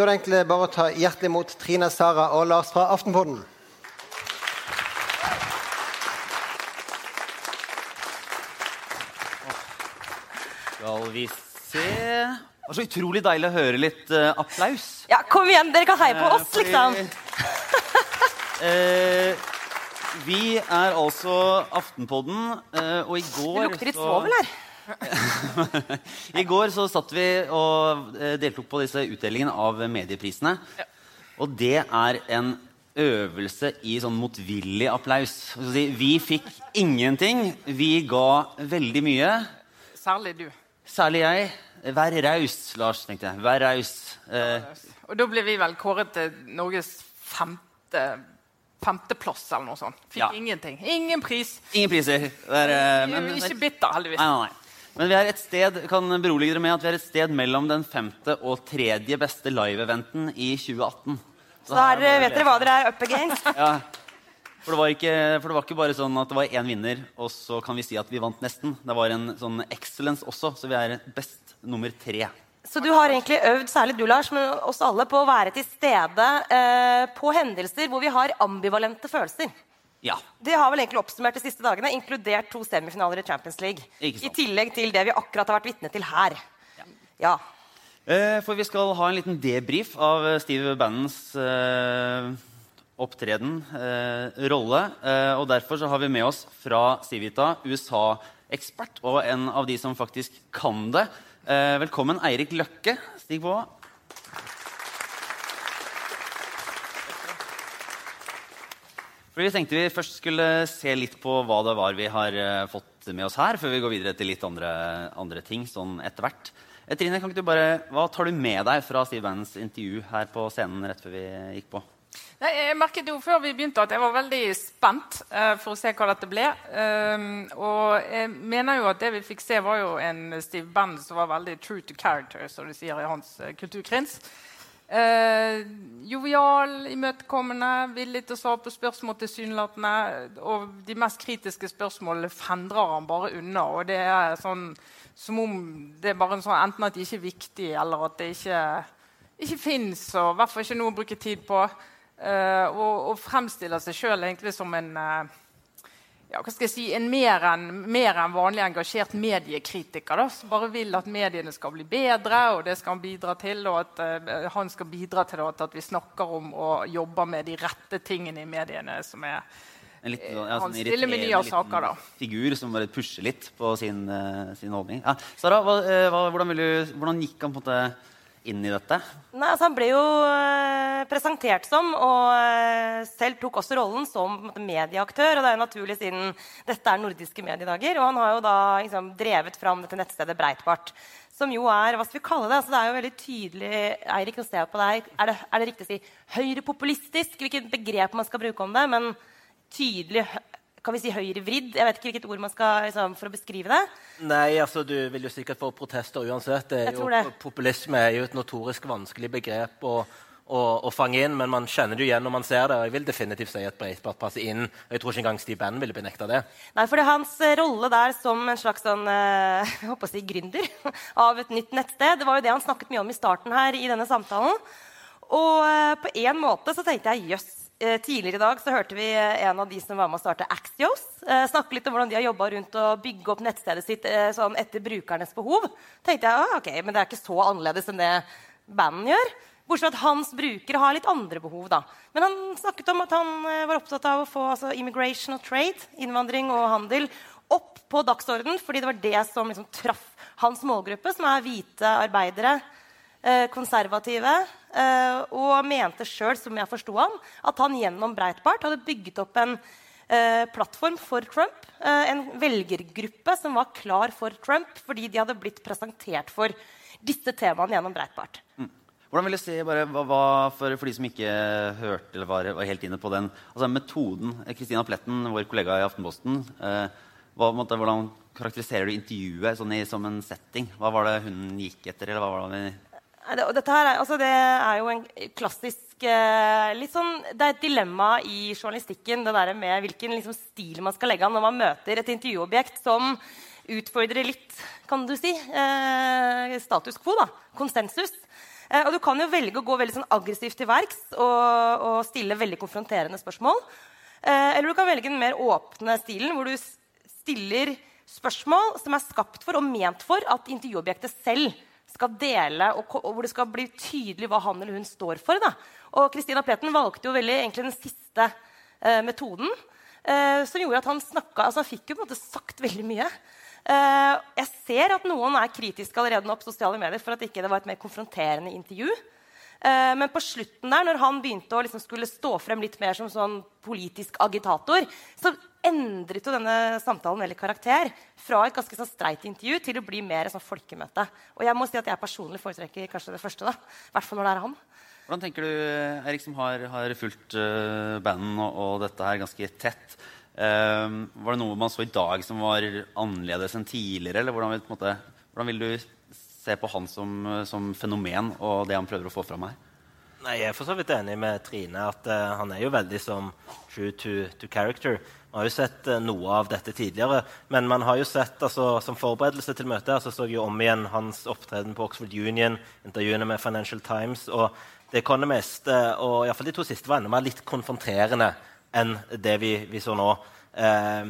Da er det egentlig bare å ta hjertelig imot Trine, Sara og Lars fra Aftenpodden. Skal vi se Det var så utrolig deilig å høre litt uh, applaus. Ja, kom igjen, dere kan heie på oss, Eh, liksom. eh, vi er altså Aftenpodden, eh, og i går Det lukter litt svovel her. I går så satt vi og eh, deltok på disse utdelingene av medieprisene. Og det er en øvelse i sånn motvillig applaus. Vi fikk ingenting. Vi ga veldig mye. Særlig du. Særlig jeg. Vær raus, Lars, tenkte jeg. Vær raus. Eh, Og da ble vi vel kåret til Norges femte femteplass eller noe sånt. Fikk Ja. ingenting. Ingen pris. ingen priser. Det er, eh, men- ikke bitter, heldigvis. Nei, nei, nei. Men vi er et sted, kan berolige dere med at vi er et sted mellom den femte og tredje beste live-eventen i 2018. Så her eh, vet dere hva dere er up against. Ja. For det, var ikke, for det var ikke bare sånn at det var én vinner, og så kan vi si at vi vant nesten. Det var en sånn excellence også, så vi er best nummer tre. Så du har egentlig øvd, særlig du Lars, men oss alle, på å være til stede eh, på hendelser hvor vi har ambivalente følelser. Ja. Det har vel egentlig oppsummert de siste dagene, inkludert to semifinaler i Champions League. I tillegg til det vi akkurat har vært vitne til her. Ja. Eh, for vi skal ha en liten debrief av Steve Bannons eh, opptreden, eh, rolle. Eh, og derfor så har vi med oss fra Civita USA-ekspert og en av de som faktisk kan det. Eh, velkommen, Eirik Løkke. Stig på. For Vi tenkte vi først skulle se litt på hva det var vi har eh, fått med oss her, før vi går videre til litt andre, andre ting sånn etter hvert. Eh, Trine, kan ikke du bare, Hva tar du med deg fra Steve Bannons intervju her på scenen rett før vi gikk på? Nei, jeg merket jo før vi begynte at jeg var veldig spent uh, for å se hva dette ble. Um, og jeg mener jo at det vi fikk se, var jo en Steve Bannon som var veldig true to character, som de sier i hans uh, kulturkrins. Eh, jovial, imøtekommende, villig til å svare på spørsmål tilsynelatende. Og de mest kritiske spørsmålene fendrer han bare unna. Og det er sånn som om det er bare en sånn, enten at de ikke er viktige, eller at det ikke, ikke fins, og i hvert fall ikke noe å bruke tid på. Eh, og, og fremstiller seg sjøl egentlig som en eh, ja, hva skal jeg si, en mer enn mer enn vanlig engasjert mediekritiker. Da, som bare vil at mediene skal bli bedre, og det skal han bidra til. Og at uh, han skal bidra til at, at vi snakker om og jobber med de rette tingene i mediene. som er En litt, sånn, Han sånn irriterende saker, liten figur som bare pusher litt på sin, uh, sin holdning. Ja. Sara, hva, eh, hva, hvordan, du, hvordan gikk han på en måte inn i dette? Nei, altså Han ble jo eh, presentert som, og eh, selv tok også rollen som medieaktør. og Det er jo naturlig siden dette er nordiske mediedager. Og han har jo da liksom, drevet fram dette nettstedet Breitbart. Som jo er hva skal vi kalle det? Altså, det er jo veldig tydelig Eirik, nå ser jeg på deg. Er det, er det riktig å si høyrepopulistisk? Hvilket begrep man skal bruke om det? Men tydelig kan vi si høyrevridd? Jeg vet ikke hvilket ord man skal liksom, for å beskrive det. Nei, altså du vil jo sikkert få protester uansett. Det er Jeg jo, det. Populisme er jo et notorisk vanskelig begrep å, å, å fange inn, men man kjenner det jo igjen når man ser det. og Jeg vil definitivt si at Breitbart passer inn. og Jeg tror ikke engang Steve Bannon ville benekta det. Nei, for det er hans eh, rolle der som en slags sånn, eh, jeg håper å si gründer av et nytt nettsted, det var jo det han snakket mye om i starten her i denne samtalen. Og eh, på en måte så tenkte jeg jøss. Eh, Tidligere i dag så hørte vi eh, en av de som var med å starte Axios, eh, snakke litt om hvordan de har jobba rundt å bygge opp nettstedet sitt sånn etter brukernes behov. tenkte jeg, ah, ok, Men det er ikke så annerledes enn det banden gjør. Bortsett fra at hans brukere har litt andre behov. da. Men han snakket om at han var opptatt av å få altså, immigration og trade, innvandring og handel, opp på dagsordenen, fordi det var det som liksom, traff hans målgruppe, som er hvite arbeidere, konservative, og mente sjøl, som jeg forsto han, at han gjennom Breitbart hadde bygget opp en eh, plattform for Trump. Eh, en velgergruppe som var klar for Trump fordi de hadde blitt presentert for disse temaene gjennom Breitbart. Hvordan vil du si, bare, hva, hva, for, for de som ikke hørte eller var, var helt inne på den altså Metoden eh, Kristina Pletten, vår kollega i Aftenposten, eh, hva, måtte, hvordan karakteriserer du intervjuet sånn i, som en setting? Hva var det hun gikk etter? eller hva var det, og dette her er, altså det er jo en klassisk eh, litt sånn, Det er et dilemma i journalistikken det der med hvilken liksom, stil man skal legge an når man møter et intervjuobjekt som utfordrer litt kan du si, eh, status quo. da, Konsensus. Eh, og du kan jo velge å gå veldig sånn aggressivt til verks og, og stille veldig konfronterende spørsmål. Eh, eller du kan velge den mer åpne stilen, hvor du stiller spørsmål som er skapt for og ment for at intervjuobjektet selv skal dele, og, og hvor det skal bli tydelig hva han eller hun står for. Da. Og Christina Pleten valgte jo veldig egentlig den siste eh, metoden, eh, som gjorde at han snakka Altså han fikk jo på en måte sagt veldig mye. Eh, jeg ser at noen er kritiske allerede nå på sosiale medier for at ikke det var et mer konfronterende intervju. Eh, men på slutten der, når han begynte å liksom skulle stå frem litt mer som sånn politisk agitator, så endret jo denne samtalen veldig karakter. Fra et ganske sånn streit intervju til å bli mer sånn folkemøte. Og jeg må si at jeg personlig foretrekker kanskje det første. da. I hvert fall når det er han. Hvordan tenker du, Erik, som har, har fulgt uh, banden og, og dette her ganske tett Uh, Var det noe man så i dag som var annerledes enn tidligere? Eller hvordan vil, måte, hvordan vil du se på han som, som fenomen og det han prøver å få fram her? Nei, Jeg er for så vidt enig med Trine at uh, han er jo veldig som true to, to character. Man har jo sett uh, noe av dette tidligere, men man har jo sett altså, som forberedelse til møtet altså, så jeg jo om igjen hans opptreden på Oxford Union, intervjuene med Financial Times. og The Economist, Uh, og iallfall de to siste var enda mer litt konfronterende enn det vi, vi så nå. Eh,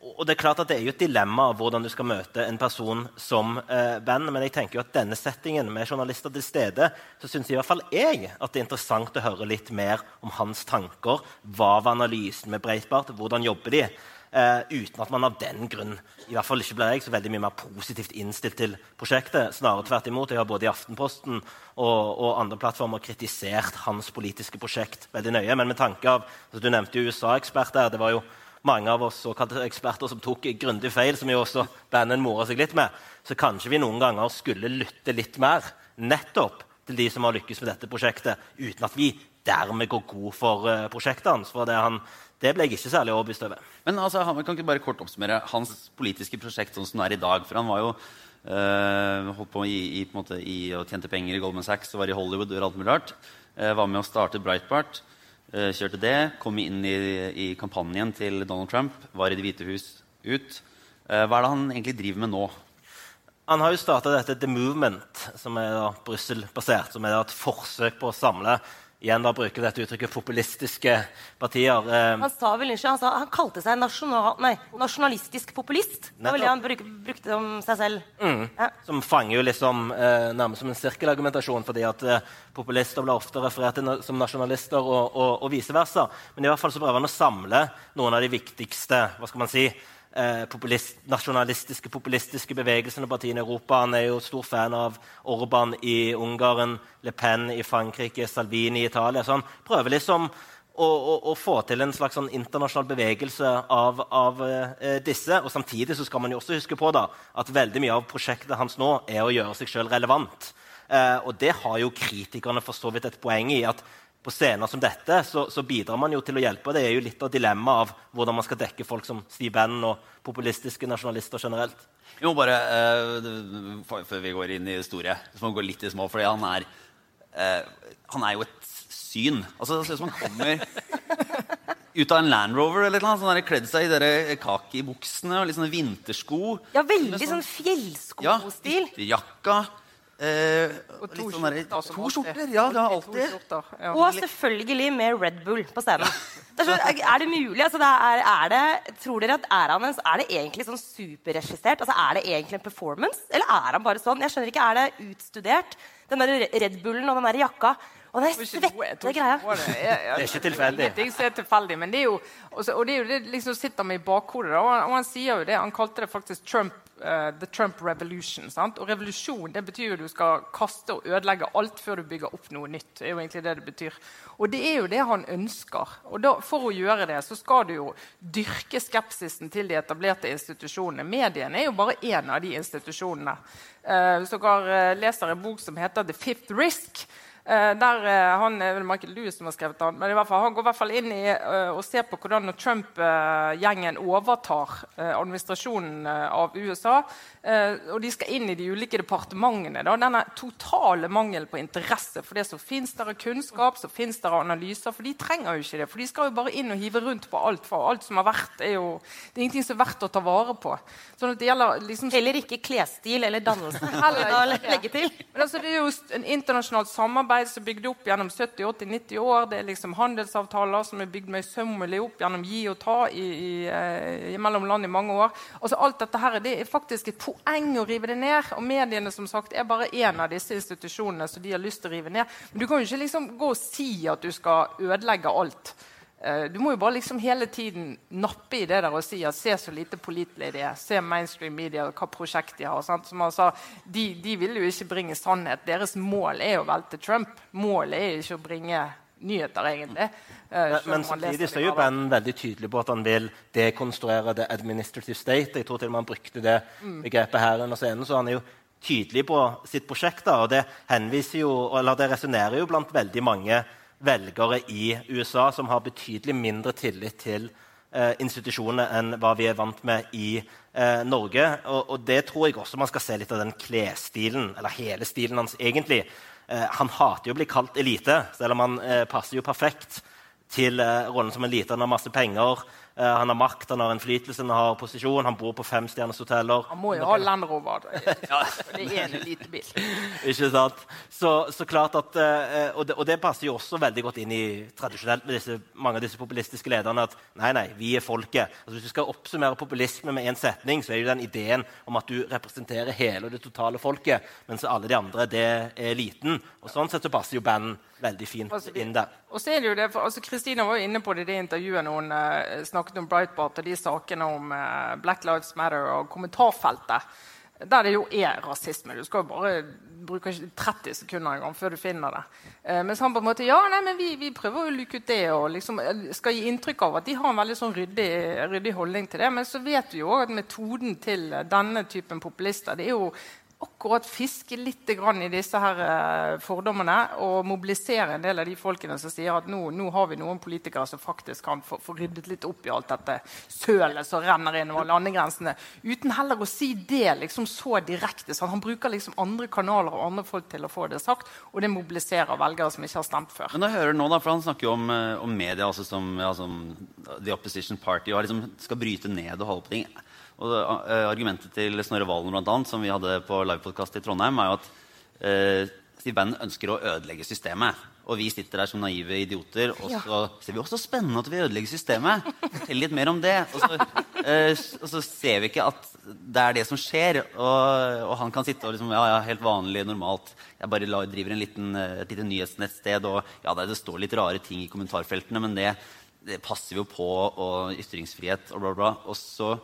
og det er klart at det er jo et dilemma hvordan du skal møte en person som eh, band. Men jeg tenker jo at denne settingen med journalister til stede, så syns i hvert fall jeg at det er interessant å høre litt mer om hans tanker. Hva var analysen med Breitbart? Hvordan jobber de? Eh, uten at man av den grunn i hvert fall ikke blir jeg så veldig mye mer positivt innstilt til prosjektet. Snarere tvert imot. Jeg har både i Aftenposten og, og andre plattformer kritisert hans politiske prosjekt veldig nøye. Men med tanke av, altså Du nevnte jo USA-ekspert der. det var jo mange av oss såkalte eksperter som tok grundig feil, som jo også bandet morer seg litt med. Så kanskje vi noen ganger skulle lytte litt mer nettopp til de som har lykkes med dette prosjektet, uten at vi dermed går god for uh, prosjektet hans. For det, han, det ble jeg ikke særlig overbevist over. Men altså, han, kan ikke bare kort oppsummere hans politiske prosjekt sånn som det er i dag? For han var jo øh, holdt på i, i, på måte, i og tjente penger i Goldman Sachs og var i Hollywood og alt mulig rart. Eh, var med å starte Breitbart. Eh, kjørte det. Kom inn i, i kampanjen til Donald Trump. Var i Det hvite hus ut. Eh, hva er det han egentlig driver med nå? Han har jo starta dette The Movement, som er Brussel-basert. Som er et forsøk på å samle igjen da bruker dette uttrykket populistiske partier. Eh, Han sa vel ikke, han, sa, han kalte seg nasjonal, nei, nasjonalistisk populist. Det var det han bruk, brukte om seg selv. Ja. som fanger jo liksom eh, nærmest som en sirkelargumentasjon, fordi at eh, populister blir ofte referert til som nasjonalister og, og, og vice versa. Men i hvert fall så prøver han å samle noen av de viktigste hva skal man si, eh, populist, nasjonalistiske populistiske bevegelsene og partiene i Europa. Han er jo stor fan av Orban i Ungarn, Le Pen i Frankrike, Salvini i Italia. Så han prøver liksom å, å, å få til en slags sånn internasjonal bevegelse av, av eh, disse. Og samtidig så skal man jo også huske på da, at veldig mye av prosjektet hans nå er å gjøre seg sjøl relevant. Eh, og det har jo kritikerne for så vidt et poeng i. at på scener som dette så, så bidrar man jo til å hjelpe. Det er jo litt av dilemmaet av hvordan man skal dekke folk som Steve Bannon og populistiske nasjonalister generelt. Vi må bare, uh, for- Før vi går inn i historie, så må vi gå litt i små. fordi han er, eh, han er jo et syn. Altså, Det ser ut som han kommer ut av en Land Rover eller noe. Sånn der, kledd seg i dere kakibuksene og litt sånne vintersko. Ja, veldig sånn, sånn fjellskostil. jakka. Eh, Og to sånn der- skjorter. To skjorter, ja. Det har Alltid skjorter, ja. Og selvfølgelig med Red Bull på scenen. Det er, så, er det mulig? Altså, det er, er det, tror dere at er, han er det egentlig sånn superregissert? Altså, er det egentlig en performance? Eller er han bare sånn? Jeg skjønner ikke, Er det utstudert? Den der Red Bullen og den der jakka og den er svette greia. det er- Det er ikke tilfeldig. Ingenting som er tilfeldig, men det er jo, også, og det er jo det liksom sitter med i bakhodet. Og, han, og han sier jo det, han kalte det faktisk Trump, eh, the Trump revolution. Sant? Og revolusjon det betyr jo du skal kaste og ødelegge alt før du bygger opp noe nytt. Det er jo egentlig det det betyr. Og det er jo det han ønsker. Og da, for å gjøre det så skal du jo dyrke skepsisen til de etablerte institusjonene. Mediene er jo bare én av de institusjonene. Eh, hvis dere eh, leser en bok som heter The Fifth Risk, der eh, han er vel Michael Lewis som har skrevet den, men fall, han går i hvert fall inn i eh, og ser på hvordan Trump-gjengen overtar eh, administrasjonen eh, av USA. Eh, og de skal inn i de ulike departementene. Da. Denne totale mangel på interesse for det som fins der av kunnskap, så fins der av analyser. For de trenger jo ikke det. For de skal jo bare inn og hive rundt på alt. For alt som har vært, er jo Det er ingenting som er verdt å ta vare på. Sånn at det gjelder liksom Heller ikke klesstil eller dannelse. Heller ikke. Men altså, det er jo en internasjonalt samarbeid som er bygd opp gjennom 70-80-90 år. Det er liksom handelsavtaler som er bygd møysommelig opp gjennom gi og ta i, i, i, mellom land i mange år. Altså, alt dette her, det er faktisk et poeng å rive det ned. Og mediene som sagt, er bare én av disse institusjonene som de har lyst til å rive ned. Men du kan jo ikke liksom gå og si at du skal ødelegge alt. Eh, Du må jo bare liksom hele tiden nappe i det der og si at se så lite pålitelige det er. Se mainstream media, og hva prosjekt de har. Sant? Som han sa, de, de vil jo ikke bringe sannhet. Deres mål er å velte Trump. Målet er ikke å bringe nyheter, egentlig. Eh, Men, samtidig det så er jo. Ben veldig tydelig på at han vil dekonstruere the administrative state. Jeg tror til og med han brukte det begrepet her under scenen. Så han er jo tydelig på sitt prosjekt. Da, og det henviser jo, eller det resonnerer jo blant veldig mange velgere i USA som har betydelig mindre tillit til eh, institusjonene enn hva vi er vant med i eh, Norge. Og, og det tror jeg også man skal se litt av den klesstilen, eller hele stilen hans egentlig. Eh, han hater jo å bli kalt elite, selv om han eh, passer jo perfekt til eh, rollen som elite. Han har masse penger, han har makt, han har innflytelse, han har posisjon, han bor på femstjerners hoteller. Han må jo ha Land Rover. Det det er en elitebil. Ikke sant? Så, så klart at, eh, og, det, og det passer jo også veldig godt inn i tradisjonelt med disse, mange av disse populistiske lederne at nei, nei, vi er folket. Altså, hvis du skal oppsummere populisme med én setning, så er jo den ideen om at du representerer hele og det totale folket, mens alle de andre det er eliten. Og sånn sett så passer jo band veldig fint Altså, inn der. Og så er det jo det, for altså Kristina var jo inne på det i det intervjuet når hun eh, snakket om Breitbart og de sakene om eh, Black Lives Matter og kommentarfeltet. Der det jo er rasisme. Du skal jo bare bruke 30 sekunder en gang før du finner det. Eh, mens han på en måte ja, nei, men vi, vi prøver å luke ut det og liksom eh, skal gi inntrykk av at de har en veldig sånn ryddig, ryddig holdning til det. Men så vet vi jo også at metoden til denne typen populister det er jo akkurat fiske litt i disse her eh, fordommene og mobilisere en del av de folkene som sier at nå, nå har vi noen politikere som faktisk kan få, få ryddet litt opp i alt dette sølet som renner inn over landegrensene, uten heller å si det liksom så direkte. Så han bruker liksom andre kanaler og andre folk til å få det sagt, og det mobiliserer velgere som ikke har stemt før. Men jeg hører nå da, for Han snakker jo om, eh, om media altså som, ja, som the opposition party og liksom skal bryte ned og holde på ting. Og eh, Argumentet til Snorre Valen blant annet, som vi hadde på livepodkast i Trondheim, er jo at uh, Steve Bannon ønsker å ødelegge systemet. Og vi sitter der som naive idioter, og så ser vi også spennende at vi ødelegger systemet. Fortell litt mer om det. Og så, eh, og så ser vi ikke at det er det som skjer. Og, og han kan sitte og liksom Ja, ja, helt vanlig, normalt. Jeg bare la, driver en liten, eh, et lite nyhetsnettsted, og ja, det, det står litt rare ting i kommentarfeltene, men det, det passer vi jo på, og ytringsfrihet og bla, bla. Og så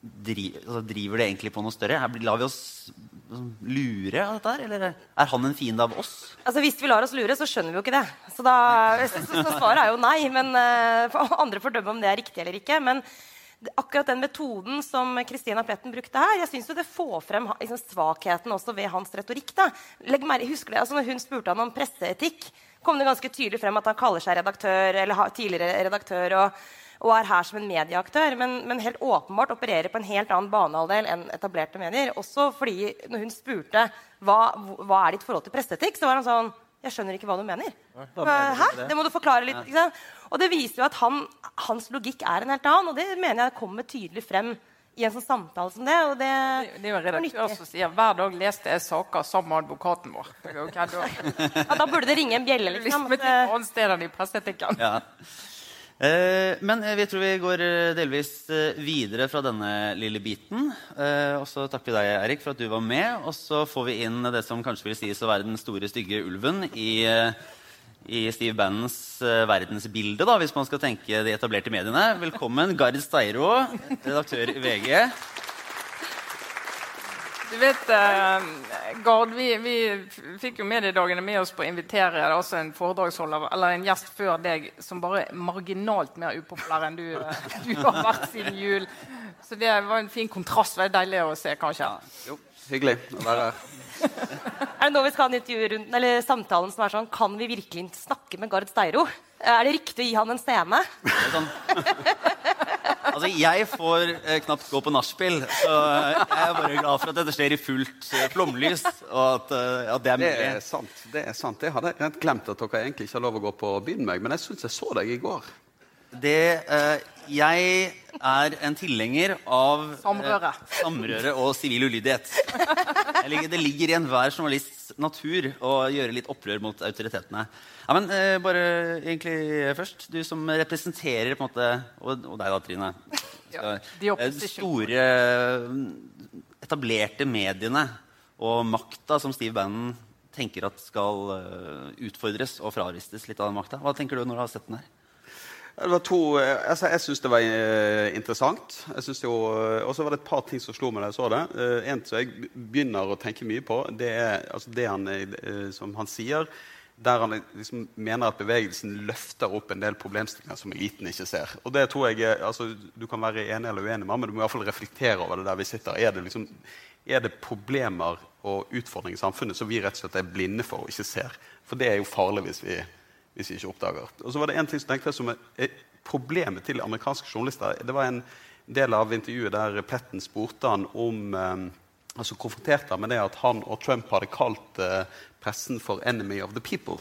dri, altså, driver det egentlig på noe større? Lar vi oss liksom, lure av dette her, eller er han en fiende av oss? Altså, Hvis vi lar oss lure, så skjønner vi jo ikke det. Så, da, så, så svaret er jo nei. Men uh, Andre får dømme om det er riktig eller ikke. Men akkurat den metoden som Christina Pletten brukte her, jeg synes jo det får frem liksom, svakheten også ved hans retorikk. da. Legg merke, husker det, altså Når hun spurte han om presseetikk, kom det ganske tydelig frem at han kaller seg redaktør eller har tidligere redaktør. og og er her som en medieaktør, men, men helt åpenbart opererer på en helt annen banehalvdel enn etablerte medier. Også fordi når hun spurte hva, hva er ditt forhold til presseetikk, så var han sånn Jeg skjønner ikke hva du mener. Hæ? det? Det må du forklare litt. Ikke sant? Og det viser jo at han, hans logikk er en helt annen, og det mener jeg kommer tydelig frem i en sånn samtale som det. Og det, Det er jo en redaktør som sier hver dag leste jeg saker sammen med advokaten vår. Det ikke da. ja, da burde det ringe en bjelle, liksom. Liksom et annet sted enn i presseetikken. Ja. Eh, men eh, vi tror vi går eh, delvis videre fra denne lille biten. Og så takker vi deg, Erik, for at du var med. Og så får vi inn det som kanskje vil sies å være den store, stygge ulven i, i Steve Bannons verdensbilde, da, hvis man skal tenke de etablerte mediene. Velkommen, Gard Steiro, redaktør i VG. Du vet, eh, Gard, vi, vi, fikk jo mediedagene med oss på å invitere altså en foredragsholder eller en gjest før deg som bare er marginalt mer upopulær enn du, uh, du har vært siden jul. Så det var en fin kontrast. Veldig deilig å se, kanskje. Jo, hyggelig å være her. er det nå vi skal ha en intervjurunden, eller samtalen som er sånn Kan vi virkelig snakke med Gard Steiro? Er det riktig å gi han en scene? Sånn. Altså, jeg får eh, knapt gå på nachspiel, så jeg er bare glad for at dette skjer i fullt eh, flomlys. Og at, eh, at det er Det mulig. er sant. det er sant. Jeg hadde rent glemt at dere egentlig ikke har lov å gå på byen med meg, men jeg syns jeg så deg i går. Det, eh, jeg er en tilhenger av eh, Samrøre. samrøre og sivil ulydighet. Ligger- Det ligger i enhver journalists natur å gjøre litt opprør mot autoritetene. Ja, men eh, bare egentlig først, du som representerer på en måte Og, og deg da, Trine. Ja, de eh, store eh, etablerte mediene og makta som Steve Bannon tenker at skal utfordres og fraristes litt av den makta. Hva tenker du når du har sett den her? Det var to, eh, altså jeg syns det var eh, interessant. Eh, Og så var det et par ting som slo meg da jeg så det. En som jeg begynner å tenke mye på, det er altså det han, som han sier, der han liksom mener at bevegelsen løfter opp en del problemstillinger som eliten ikke ser. Og det tror jeg, altså Du kan være enig eller uenig med men du må i hvert fall reflektere over det der vi sitter. Er det, liksom, er det problemer og utfordringer i samfunnet som vi rett og slett er blinde for og ikke ser? For det er jo farlig hvis vi hvis de ikke oppdager. Og så var det en ting som tenkte jeg som er problemet til amerikanske journalister. Det var en del av intervjuet der Petten spurte han om eh, altså konfronterte han med det at han og Trump hadde kalt eh, pressen for 'enemy of the people'.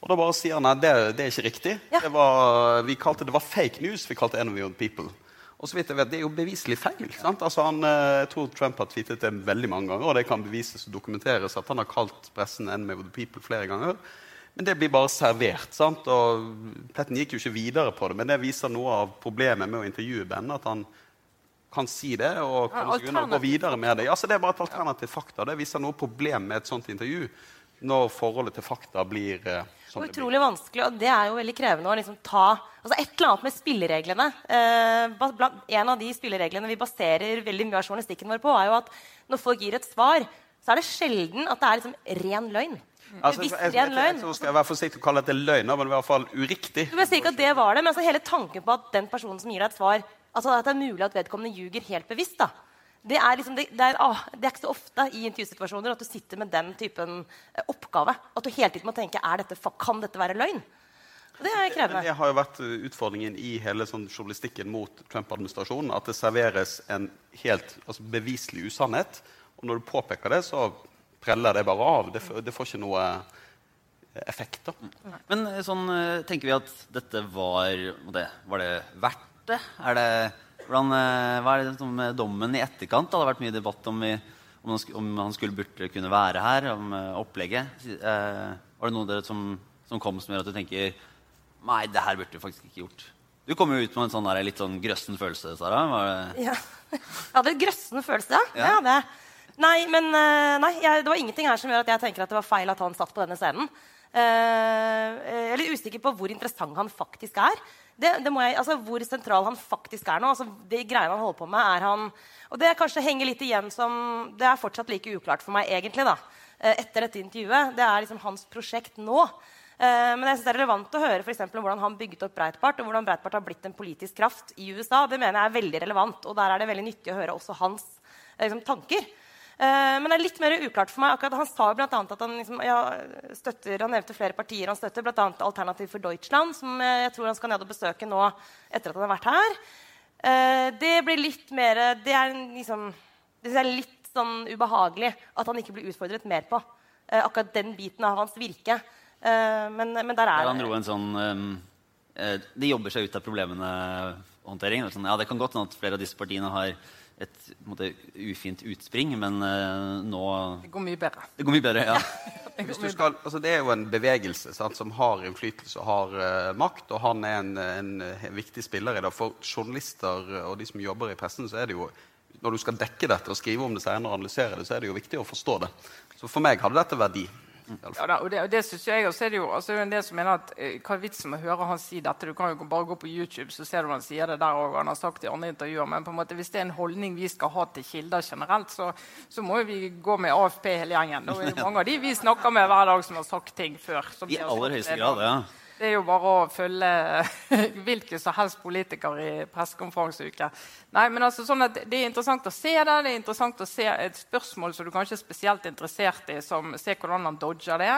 Og da bare sier han at det, det er ikke riktig. Ja. Det, var, vi kalte, det var fake news vi kalte 'enemy of the people'. Og så vidt jeg vet, Det er jo beviselig feil. sant? Altså han, eh, jeg tror Trump har tweetet det veldig mange ganger, og det kan bevises og dokumenteres at han har kalt pressen 'enemy of the people' flere ganger. Men det blir bare servert. sant? Og Pletten gikk jo ikke videre på det, men det viser noe av problemet med å intervjue Ben. At han kan si det og Ja, unna og gå videre med det. Ja, så Det er bare et alternativ fakta. Det viser noe problem med et sånt intervju når forholdet til fakta blir eh, som Og det blir. utrolig vanskelig, og det er jo veldig krevende å liksom ta altså Et eller annet med spillereglene. Eh, en av de spillereglene vi baserer veldig mye av journalistikken vår på, er jo at når folk gir et svar, så er det sjelden at det er liksom ren løgn. Altså, Bevisst jeg, jeg, ren jeg, løgn. jeg, skal jeg være forsiktig og kalle dette løgner, men i hvert fall uriktig. Du vil si ikke at det var det, men altså hele tanken på at den personen som gir deg et svar altså At det er mulig at vedkommende ljuger helt bevisst. da. Det er, liksom, det, det, er, ah, det er ikke så ofte i intervjusituasjoner at du sitter med den typen eh, oppgave. At du hele tiden må tenke er dette, kan dette være løgn. Det er krevende. det har jo vært uh, utfordringen i hele sånn journalistikken mot Trump-administrasjonen. At det serveres en helt altså beviselig usannhet. Og når du påpeker det, så preller det bare av. Det, det får ikke noe eh, effekt. da. Men eh, sånn eh, tenker vi at dette var det, Var det verdt det? Er det hvordan, hva er det som med dommen i etterkant? Det hadde vært mye debatt om, vi, om, han, om han skulle burde kunne være her, om opplegget. Eh, var det noe dere som, som kom som gjør at du tenker Nei, det her burde du faktisk ikke gjort. Du kom jo ut med en sånn der, litt sånn grøssen følelse, Sara. Var det, Ja. Jeg hadde en grøssen følelse, ja. Ja. Det hadde jeg. Nei, men eh, nei, jeg, det var ingenting her som gjør at jeg tenker at det var feil at han satt på denne scenen. Eh, jeg er litt usikker på hvor interessant han faktisk er. Det, det jeg, altså Hvor sentral han faktisk er nå. altså De greiene han holder på med, er han Og det kanskje henger litt igjen som Det er fortsatt like uklart for meg, egentlig, da, eh, etter dette intervjuet. Det er liksom hans prosjekt nå. Eh, men jeg synes det er relevant å høre for eksempel, hvordan han bygget opp Breitbart, og hvordan Breitbart har blitt en politisk kraft i USA. Det mener jeg er veldig relevant, og der er det veldig nyttig å høre også hans eh, liksom, tanker. Eh, men det er litt mer uklart for meg. akkurat Han sa jo blant annet at han, liksom, ja, støtter, han nevnte flere partier han støtter, bl.a. Alternativ for Deutschland, som eh, jeg tror han skal ned og besøke nå etter at han har vært her. Eh, det blir litt mer Det er liksom, det er litt sånn ubehagelig at han ikke blir utfordret mer på. akkurat den biten av hans virke. Men, men der er han dro en sånn um, eh, De jobber seg ut av problemene-håndtering. Sånn, ja, det kan godt hende at flere av disse partiene har et måte, ufint utspring, men uh, nå Det går mye bedre. Det går mye bedre, ja. Hvis du skal, altså det er jo en bevegelse sant, som har innflytelse og har uh, makt, og han er en, en, eh, viktig spiller i det. For journalister og de som jobber i pressen, så er det jo når du skal dekke dette og skrive om det senere og analysere det, så er det jo viktig å forstå det. Så for meg hadde dette verdi. Ja, da, og det, og det synes jeg også er det jo altså, en del som mener at eh, Hva er vitsen med å høre han si dette? Du kan jo bare gå på YouTube, så ser du han sier det der òg. Han har sagt det i andre intervjuer. Men på en måte, hvis det er en holdning vi skal ha til kilder generelt, så, så må vi gå med AFP hele gjengen. Det er mange av de vi snakker med hver dag, som har sagt ting før. I aller høyeste grad, ja. Det er jo bare å følge hvilken som helst politiker i pressekonferanseuke. Altså sånn Det er interessant å se det. Det er interessant å se et spørsmål som du kanskje er spesielt interessert i. som Se hvordan han dodger det.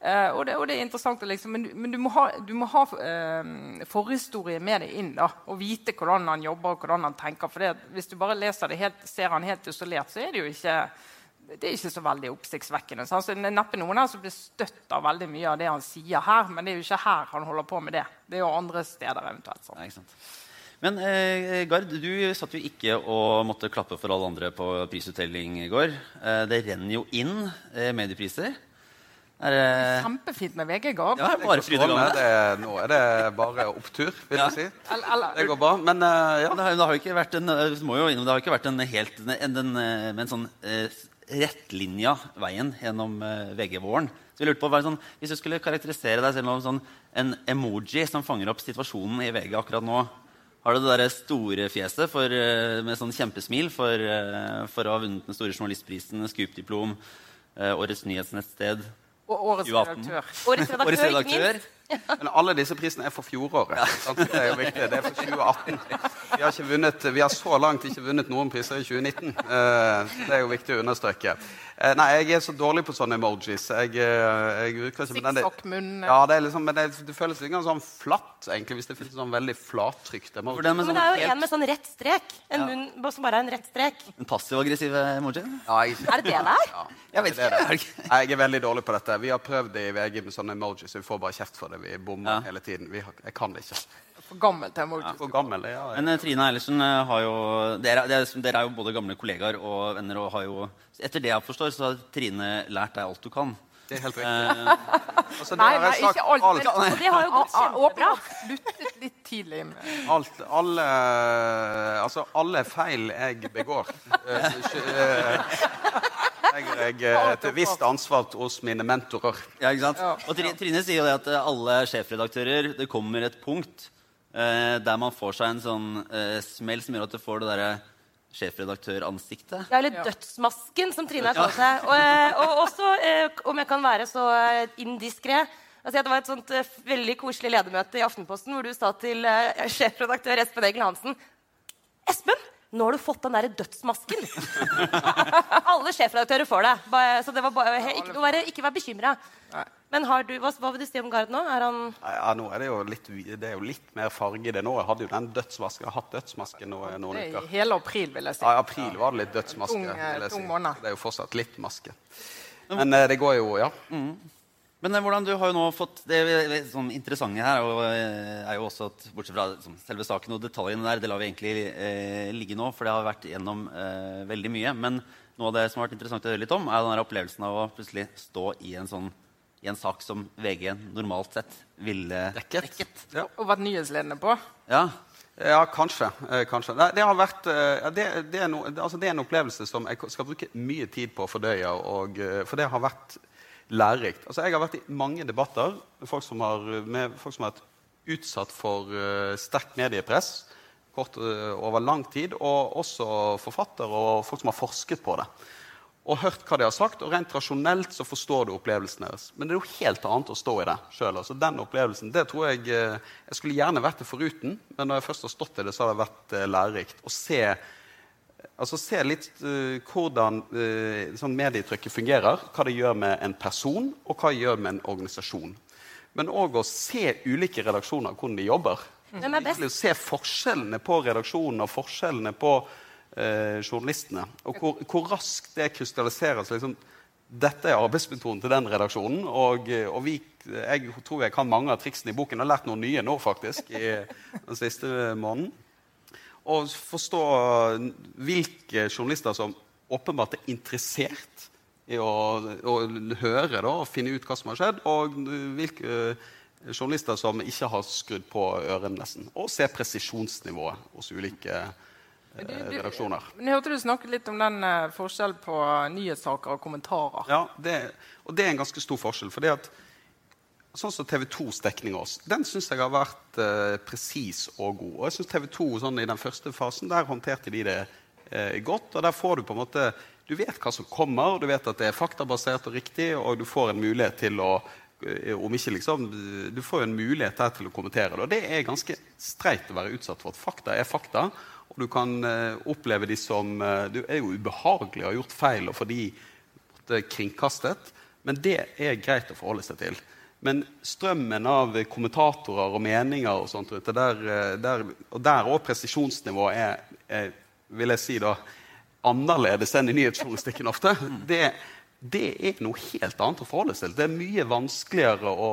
Eh, og, det og det er interessant liksom, Men, men du må ha, du må ha eh, forhistorie med deg inn. da, Og vite hvordan han jobber og hvordan han tenker. For det, hvis du bare leser det helt, ser han helt isolert, så er det jo ikke det er ikke så veldig oppsiktsvekkende. Så det er neppe noen her som blir støtt av veldig mye av det han sier her, men det er jo ikke her han holder på med det. Det er jo andre steder eventuelt. sant? Ja, ikke sant. Men eh, Gard, du satt jo ikke og måtte klappe for alle andre på prisutdeling i går. Eh, det renner jo inn eh, mediepriser. Er det Kjempefint med VG Gard. ja, bare fryd og Strålende. gammen. Det, nå er det bare opptur, vil Ja. jeg si. Det går bra. Men uh, ja. Det har, det har jo ikke vært en, eh, må jo, det har ikke vært en helt en, en, eh, en sånn eh, rettlinja veien gjennom eh, VG-våren. Så jeg lurte på, sånn, Hvis du skulle karakterisere deg selv som sånn, en emoji som fanger opp situasjonen i VG akkurat nå Har du det der store fjeset for, eh, med sånn kjempesmil for, eh, for å ha vunnet den store journalistprisen, Scoop-diplom, Årets nyhetsnettsted og årets 2018. redaktør. Årets redaktør, Men alle disse prisene er for fjoråret. Det er jo viktig. Det er for 2018. Vi har, ikke vunnet, vi har så langt ikke vunnet noen priser i 2019. Eh, Det er jo viktig å understreke. Eh, Nei, jeg er så dårlig på sånne emojis. Jeg, eh, jeg men Ja, det, er liksom, men det, det føles litt sånn flatt, egentlig, hvis det finnes sånn veldig flattrykt emoji. Men sånn det er jo en med sånn rett strek. En Ja. munn som bare er en rett strek. en passiv-aggressiv emoji? Ja, jeg, Er det det det er? Ja, Jeg vet ikke. Nei, Jeg er veldig dårlig på dette. Vi har prøvd det i VG med sånne emojis, så vi får bare kjeft for det. Vi bommer Ja. hele tiden. Vi har, jeg kan det ikke. For gammel til emoji. ja, gammel ja, ja. Men eh, Trine Eilertsen eh, har jo dere, dere, er jo både gamle kollegaer og venner. og har jo, Etter det jeg forstår, så har Trine lært deg alt du kan. Det er helt riktig. Eh, Altså, det Nei, har nei, sagt ikke alt. alt. Men, Og det har jo gått kjempebra. sluttet litt tidlig. alt alle, altså, alle feil jeg begår eh, eh, legger jeg eh, et visst ansvar hos mine mentorer. ja, ikke sant? Ja. Og Trine sier jo det at eh, alle sjefredaktører Det kommer et punkt eh, der man får seg en sånn eh, smell som gjør at du får det derre sjefredaktøransiktet. Ja, eller dødsmasken, som Trine har kalt seg. Og, eh, og også, eh, om jeg kan være så eh, indiskré altså, Det var et sånt veldig koselig ledermøte i Aftenposten hvor du sa til sjefredaktør Espen Egil Hansen Espen, nå har du fått den derre dødsmasken. Alle sjefredaktører får det. Bare, så det var bare, he, ikke, ikke vær bekymra. Men har du, hva, hva vil du si om Gard nå? Er han Ja, nå er det, jo litt, det er jo litt mer farge i det nå. Jeg hadde jo den dødsmasken. Jeg har hatt dødsmaske nå noen er uker. i hele april, vil jeg si. Ja, I april var det litt dødsmaske. Tung, eh, vil jeg tung si. måned. Det er jo fortsatt litt maske. Men eh, det går jo, ja. Men eh, hvordan du har jo nå fått Det er sånn interessante her og, er jo også at bortsett fra liksom, selve saken og detaljene der, det lar vi egentlig eh, ligge nå, for det har vært gjennom eh, veldig mye. Men noe av det som har vært interessant å høre litt om, er den opplevelsen av å plutselig stå i en sånn i en sak som VG normalt sett ville Dekket. Ja. Og vært nyhetsledende på. Ja. Ja, kanskje. Eh, kanskje. Det, det, har vært, eh, ja, det, det, er no, altså, det er en opplevelse som jeg skal bruke mye tid på å fordøye. Og, eh, for det har vært lærerikt. Altså, jeg har vært i mange debatter med folk som har, med folk som har vært utsatt for uh, sterkt mediepress kort, uh, over lang tid. Og også forfattere og folk som har forsket på det. Og hørt hva de har sagt, og rent rasjonelt så forstår du opplevelsen deres. Men det er jo helt annet å stå i det sjøl. Altså, den opplevelsen, det tror jeg eh, Jeg skulle gjerne vært det foruten, men når jeg først har stått i det, så har det vært eh, lærerikt. Å se, altså, se litt uh, hvordan uh, sånn medietrykket fungerer. Hva det gjør med en person, og hva det gjør med en organisasjon. Men òg å se ulike redaksjoner, hvordan de jobber. Er Se forskjellene på redaksjonen og forskjellene på eh, journalistene. Og hvor, hvor raskt det krystalliseres. Liksom, dette er arbeidsmetoden til den redaksjonen. Og, eh, og vi, jeg tror jeg kan mange av triksene i boken. Jeg har lært noen nye nå, faktisk, i den siste måneden. Og forstå hvilke journalister som åpenbart er interessert i å, å høre da, og finne ut hva som har skjedd, og hvilke journalister som ikke har skrudd på ørene nesten. Og se presisjonsnivået hos ulike Du- du- redaksjoner. Men jeg hørte du snakket litt om den eh, forskjellen på nyhetssaker og kommentarer. Ja, det, og det er en ganske stor forskjell. fordi at Sånn som TV 2s dekning av oss, den syns jeg har vært eh, presis og god. Og jeg synes TV 2 sånn, i den første fasen, der håndterte de det eh, godt. Og der får du på en måte Du vet hva som kommer, du vet at det er faktabasert og riktig, og du får en mulighet til å eh, om ikke liksom, Du får jo en mulighet her til å kommentere det. Og det er ganske streit å være utsatt for at fakta er fakta. Og du kan eh, oppleve de som Du Det er jo ubehagelig å ha gjort feil og måte kringkastet. Men det er greit å forholde seg til. Men strømmen av kommentatorer og meninger og sånt ute, der, eh, der, og der òg presisjonsnivået er, er, vil jeg si, da annerledes enn i nyhetsjournalistikken ofte. Det, det er noe helt annet å forholde seg til. Det er mye vanskeligere å,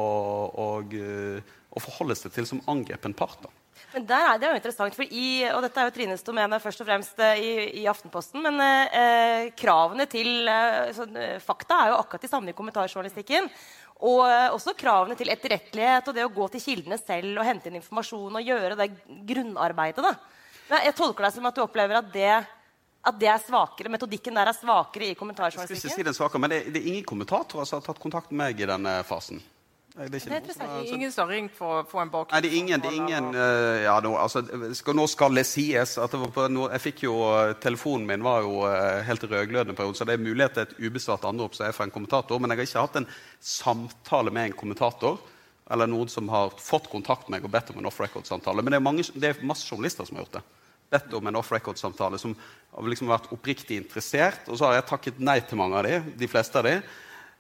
å, eh, å forholde seg til som angrepen part. da. Men der er det jo interessant, for i, og dette er jo Trines domene først og fremst eh, i, i Aftenposten, men eh, kravene til eh, eh, fakta er jo akkurat de samme i kommentarjournalistikken. Og eh, også kravene til etterrettelighet og det å gå til kildene selv og hente inn informasjon og gjøre det grunnarbeidet. da. Men jeg tolker deg som at du opplever at det, at det er svakere, metodikken der er svakere i Jeg skal ikke si den svakere, men det, det er ingen kommentatorer som har tatt kontakt med meg i denne fasen. Nei, Det er Det er noe. Ingen som har ringt for å få en bakgrunn? Nei, det er ingen, det er ingen uh, ja, nå, altså, skal, nå skal det sies at det var på, nå, jeg fikk jo, eh, Telefonen min var jo uh, helt rødglødende, periode, så det er mulighet til et ubesvart anrop som er fra en kommentator. Men jeg har ikke hatt en samtale med en kommentator eller noen som har fått kontakt med meg og bedt om en off-record-samtale. Men det er, mange, det er masse journalister som har gjort det. Bedt om en off-record-samtale som har liksom vært oppriktig interessert. Og så har jeg takket nei til mange av de, de fleste av de.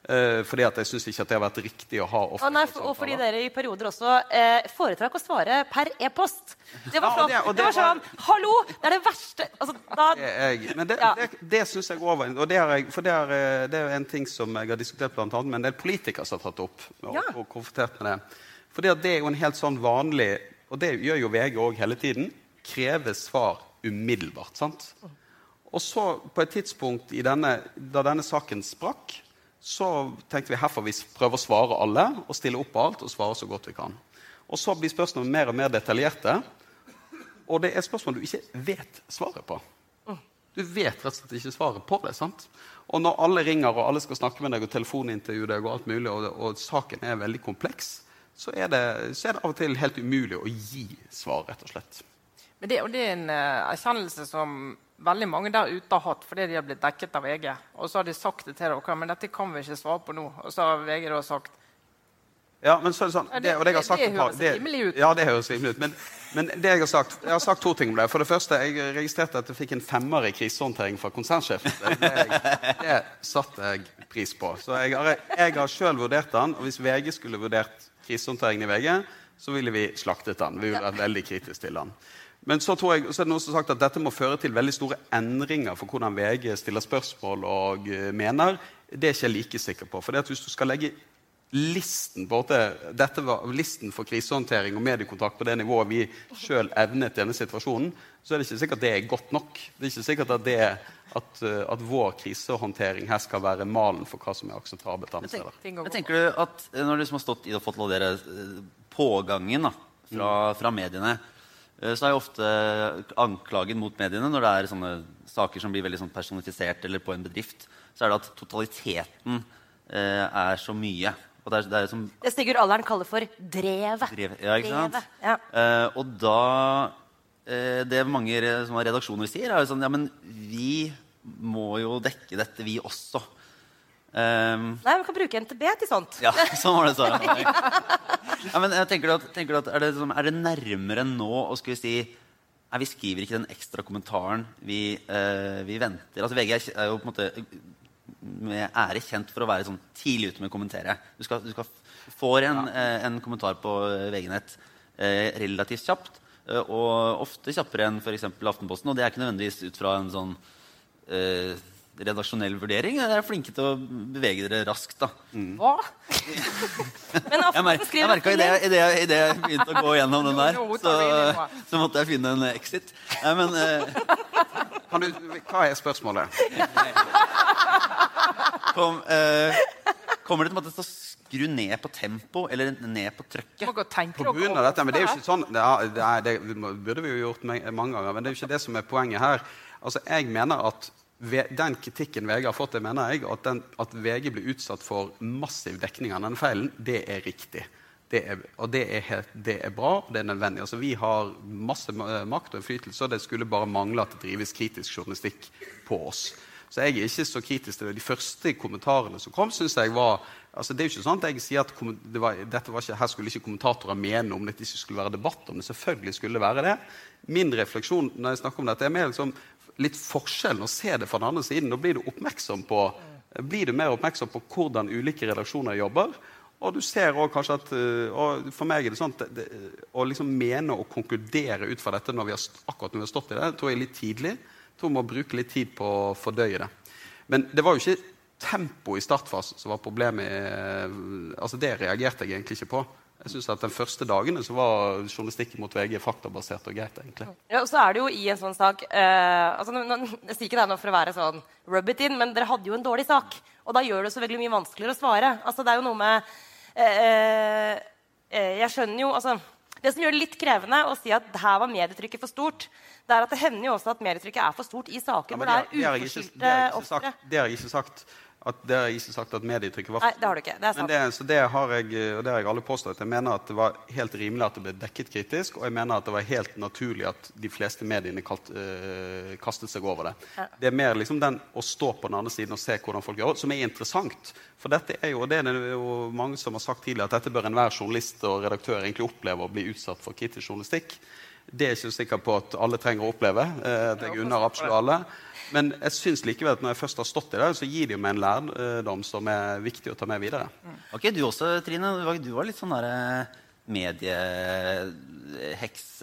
Eh, fordi at jeg syns ikke at det har vært riktig å ha Ja, nei, for- og fordi dere i perioder også eh, foretrakk å svare per e-post. Det var Ja, sånn, det- det, var sånn Hallo! Det er det verste altså, da, Det jeg. Men det, Ja. det, det syns jeg òg var og det, er, For det er, eh, det er en ting som jeg har diskutert blant annet med en del politikere som har tatt opp. Og, Ja. og konfrontert med det. Fordi at det er jo en helt sånn vanlig Og det gjør jo VG òg hele tiden. Kreve svar umiddelbart. sant? Og så, på et tidspunkt i denne, da denne saken sprakk, så tenkte vi her får vi prøve å svare alle og stille opp på alt og svare så godt vi kan. Og så blir spørsmålene mer og mer detaljerte. Og det er spørsmål du ikke vet svaret på. Du vet rett og slett ikke svaret på det. sant? Og når alle ringer og alle skal snakke med deg og telefonintervjue deg, og alt mulig, og, og saken er veldig kompleks, så er, det, så er det av og til helt umulig å gi svar, rett og slett. Men det, og det er en eh, erkjennelse som veldig mange der ute har hatt fordi de har blitt dekket av VG. Og så har de sagt det til dere, men dette kan vi ikke svare på nå. Og så har VG da sagt Ja, men så er det sånn, det, og det jeg har det- sagt det et par- det, rimelig ut. Ja, det høres rimelig ut. Men, men det jeg har sagt jeg har sagt to ting om det. For det første, jeg registrerte at jeg fikk en femmer i krisehåndtering fra konsernsjefen. Det, det, det satte jeg pris på. Så jeg har, jeg har sjøl vurdert den. Og hvis VG skulle vurdert krisehåndteringen i VG, så ville vi slaktet den. Vi ville vært veldig kritiske til den. Men så, tror jeg, så er det noen som har sagt at dette må føre til veldig store endringer for hvordan VG stiller spørsmål og eh, mener. Det er ikke jeg like sikker på. For det at hvis du skal legge listen var listen for krisehåndtering og mediekontakt på det nivået vi sjøl evnet i denne situasjonen, så er det ikke sikkert det er godt nok. Det er ikke sikkert at, det, at, uh, at vår krisehåndtering her skal være malen for hva som er akseptabelt andre steder. Men tenker du at eh, når du som har stått i og fått lov dere eh, pågangen da, fra, fra mediene, eh, så er jo ofte anklagen mot mediene når det er sånne saker som blir veldig sånn personifisert eller på en bedrift, så er det at totaliteten eh, er så mye. Og det er, det er som det Sigurd Allern kaller for drevet. drev, ja, ikke sant? Ja. Eh, og da eh, Det mange som har redaksjoner sier, er jo sånn Ja, men vi må jo dekke dette, vi også. Um, Nei, Vi kan bruke NTB til sånt. ja, sånn var det Sara. Ja, men jeg tenker at, tenker at er, det, sånn- er det nærmere nå å skulle si Nei, vi skriver ikke den ekstra kommentaren. Vi, uh, vi venter. Altså VG er er jo på en måte med ære kjent for å være sånn tidlig ute med å kommentere. Du skal, du skal får en, eh, en kommentar på eh, VG-nett uh, relativt kjapt. og ofte kjappere enn f.eks. Aftenposten. Og det er ikke nødvendigvis ut fra en sånn eh, redaksjonell vurdering. Dere er flinke til å bevege dere raskt. da. Hva? Men Jeg, jeg merka idet jeg, i det, jeg begynte å gå gjennom den der, så, så måtte jeg finne en exit. Nei, men uh, Kan du, hva er spørsmålet? kom uh, Kommer det til å skru ned på tempo eller ned på trøkket? På grunn av dette, men det er jo ikke sånn ja, det, er, det burde vi jo gjort mange ganger, men det er jo ikke det som er poenget her. Altså, jeg mener at den kritikken VG har fått, det mener jeg, at, den, at VG blir utsatt for massiv dekning av denne feilen, det er riktig. Det er, og det er, helt, det er bra, det er nødvendig. Altså, vi har masse makt og innflytelse, og det skulle bare mangle at det drives kritisk journalistikk på oss. Så jeg er ikke så kritisk til det. De første kommentarene som kom, synes jeg var altså Det er jo ikke sånn at jeg sier at det var, dette var ikke, her skulle ikke kommentatorer mene om det ikke skulle være debatt om det. Selvfølgelig skulle det være det. Min refleksjon når jeg snakker om dette, er mer liksom litt forskjellen og se det fra den andre siden. Da blir du oppmerksom på blir du mer oppmerksom på hvordan ulike redaksjoner jobber. Og du ser også kanskje at øh, og For meg er det sånn å liksom mene og konkludere ut fra dette når vi har, akkurat når vi har stått i det, tror jeg er litt tidlig. Tror vi må bruke litt tid på å fordøye det. Men det var jo ikke tempoet i startfasen som var problemet. øh, altså Det reagerte jeg egentlig ikke på. Jeg synes at De første dagene så var journalistikken mot VG faktabasert og greit. egentlig. Ja, og så er det jo i en sånn sak eh, altså, nå, Jeg sier ikke det nå for å være sånn rub it in, men dere hadde jo en dårlig sak. Og da gjør det så veldig mye vanskeligere å svare. Altså, det er jo noe med eh, eh, Jeg skjønner jo altså, Det som gjør det litt krevende å si at her var medietrykket for stort, det er at det hender jo også at medietrykket er for stort i saker Ja, hvor det er uforskyldte ikke ofre. Det har jeg ikke sagt. At, det har jeg ikke sagt at medietrykket var Nei, det har du ikke. Det er sant. det, så det har jeg, og det har jeg alle påstått. Jeg mener at det var helt rimelig at det ble dekket kritisk, og jeg mener at det var helt naturlig at de fleste mediene kalt, øh, kastet seg over det. Ja. Det er mer liksom den å stå på den andre siden og se hvordan folk gjør det, som er interessant. For dette er jo, og det er det jo mange som har sagt tidligere, at dette bør enhver journalist og redaktør egentlig oppleve å bli utsatt for kritisk journalistikk. Det er jeg ikke sikker på at alle trenger å oppleve. Eh, at jeg unner absolutt alle. Men jeg syns likevel at når jeg først har stått i det, så gir det jo meg en lærdom som er viktig å ta med videre. Ok, Du også, Trine. Du var, litt sånn der, medieheks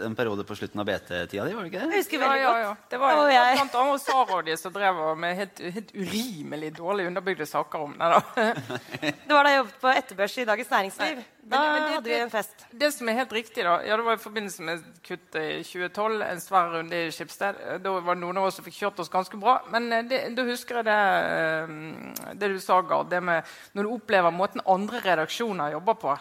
en periode på slutten av BT-tida di, var det ikke Jeg husker Ja, veldig ja, godt. ja. Det var jeg- blant annet Sara og de som drev med helt, helt urimelig dårlig underbygde saker om det. Det var da jeg jobbet på Etterbørs i Dagens Næringsliv. Da men- men det- hadde vi en fest. Det som er helt riktig, da Ja, det var i forbindelse med kuttet i 2012, en svær runde i Skipsted. Da var det noen av oss som fikk kjørt oss ganske bra. Men eh, det, da husker jeg det, eh, det du sa, Gard. Det med når du opplever måten andre redaksjoner jobber på.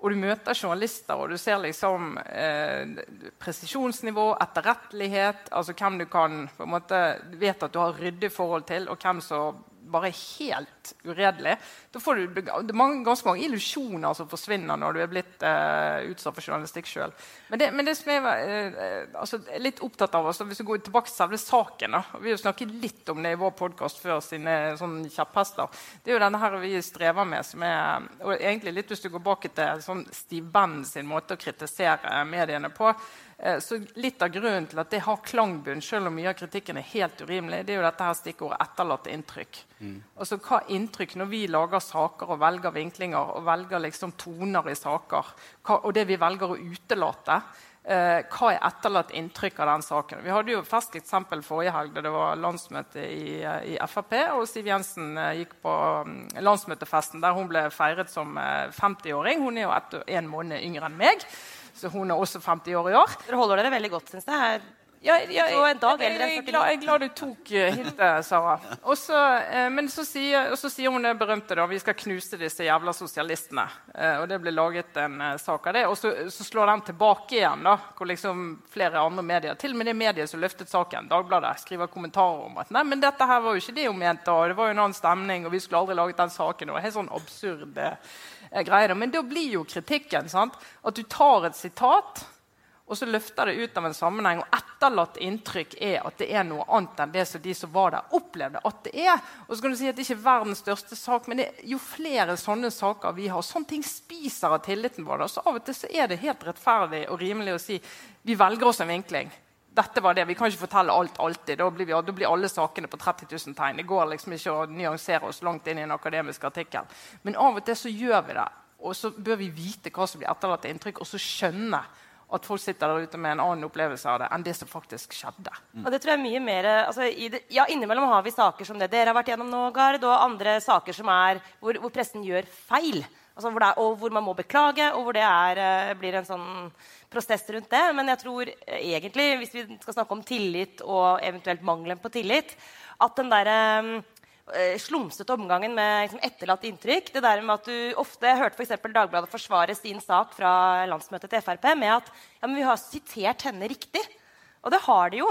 Og du møter journalister, og du ser liksom eh, presisjonsnivå, etterrettelighet, altså hvem du kan på en måte vet at du har ryddig forhold til, og hvem som bare er helt uredelig. Da får du det mange, ganske mange illusjoner som forsvinner når du er blitt uh, utsatt for journalistikk sjøl. Men, men det som jeg eh, altså, er litt opptatt av, altså, hvis vi går tilbake til selve saken da, Vi har jo snakket litt om det i vår podkast før, sine sånn kjepphester. Det er jo denne her vi strever med, som er og egentlig litt hvis du går bak til sånn Steve Benn sin måte å kritisere mediene på. Eh, Så Litt av grunnen til at det har klangbunn, selv om mye av kritikken er helt urimelig, det er jo dette her stikkordet 'etterlatte inntrykk'. Altså hva inntrykk når vi lager saker og velger vinklinger og velger liksom toner i saker, hva, og det vi velger å utelate. Eh, hva er etterlatt inntrykk av den saken? Vi hadde jo et ferskt eksempel forrige helg da det var landsmøte i, i Frp, og Siv Jensen eh, gikk på mm, landsmøtefesten der hun ble feiret som eh, 50-åring. Hun er jo ett- en måned yngre enn meg, så hun er også 50 år i år. Dere holder dere veldig godt, syns jeg. Ja, ja, Og en dag jeg, jeg, glad- jeg er glad du tok eh, hintet, Sara. Og så, eh, men så sier, så sier hun det berømte da, vi skal knuse disse jævla sosialistene. Eh, og det ble laget en eh, sak av det. Og så, så slår den tilbake igjen, da, hvor liksom flere andre medier, til og med det mediet som løftet saken, Dagbladet, skriver kommentarer om at nei, men dette her var jo ikke det hun mente, og det var jo en annen stemning, og vi skulle aldri laget den saken. og helt sånn absurd eh, greie. Men da blir jo kritikken sant? at du tar et sitat og så løfter det ut av en sammenheng, og etterlatt inntrykk er at det er noe annet enn det som de som var der, opplevde at det er. Og så kan du si at det ikke er verdens største sak, men det, jo flere sånne saker vi har, sånne ting spiser av tilliten vår. Så av og til så er det helt rettferdig og rimelig å si vi velger oss en vinkling. Dette var det. Vi kan ikke fortelle alt alltid. Da blir, vi, da blir alle sakene på 30 000 tegn. Det går liksom ikke å nyansere oss langt inn i en akademisk artikkel. Men av og til så gjør vi det. Og så bør vi vite hva som blir etterlatt inntrykk, og så skjønne at folk sitter der ute med en annen opplevelse av det enn det som faktisk skjedde. Og det tror jeg mye mer altså, det, Ja, innimellom har vi saker som det dere har vært gjennom nå, Gard, og andre saker som er hvor, hvor pressen gjør feil. Altså, hvor er, og hvor man må beklage, og hvor det er, eh, blir en sånn prosess rundt det. Men jeg tror eh, egentlig, hvis vi skal snakke om tillit og eventuelt mangelen på tillit, at den derre eh, slumsete omgangen med liksom, etterlatt inntrykk. Det der med at du ofte hørte for Dagbladet forsvare sin sak fra landsmøtet til Frp med at ja, vi har sitert henne riktig. Og det har de jo.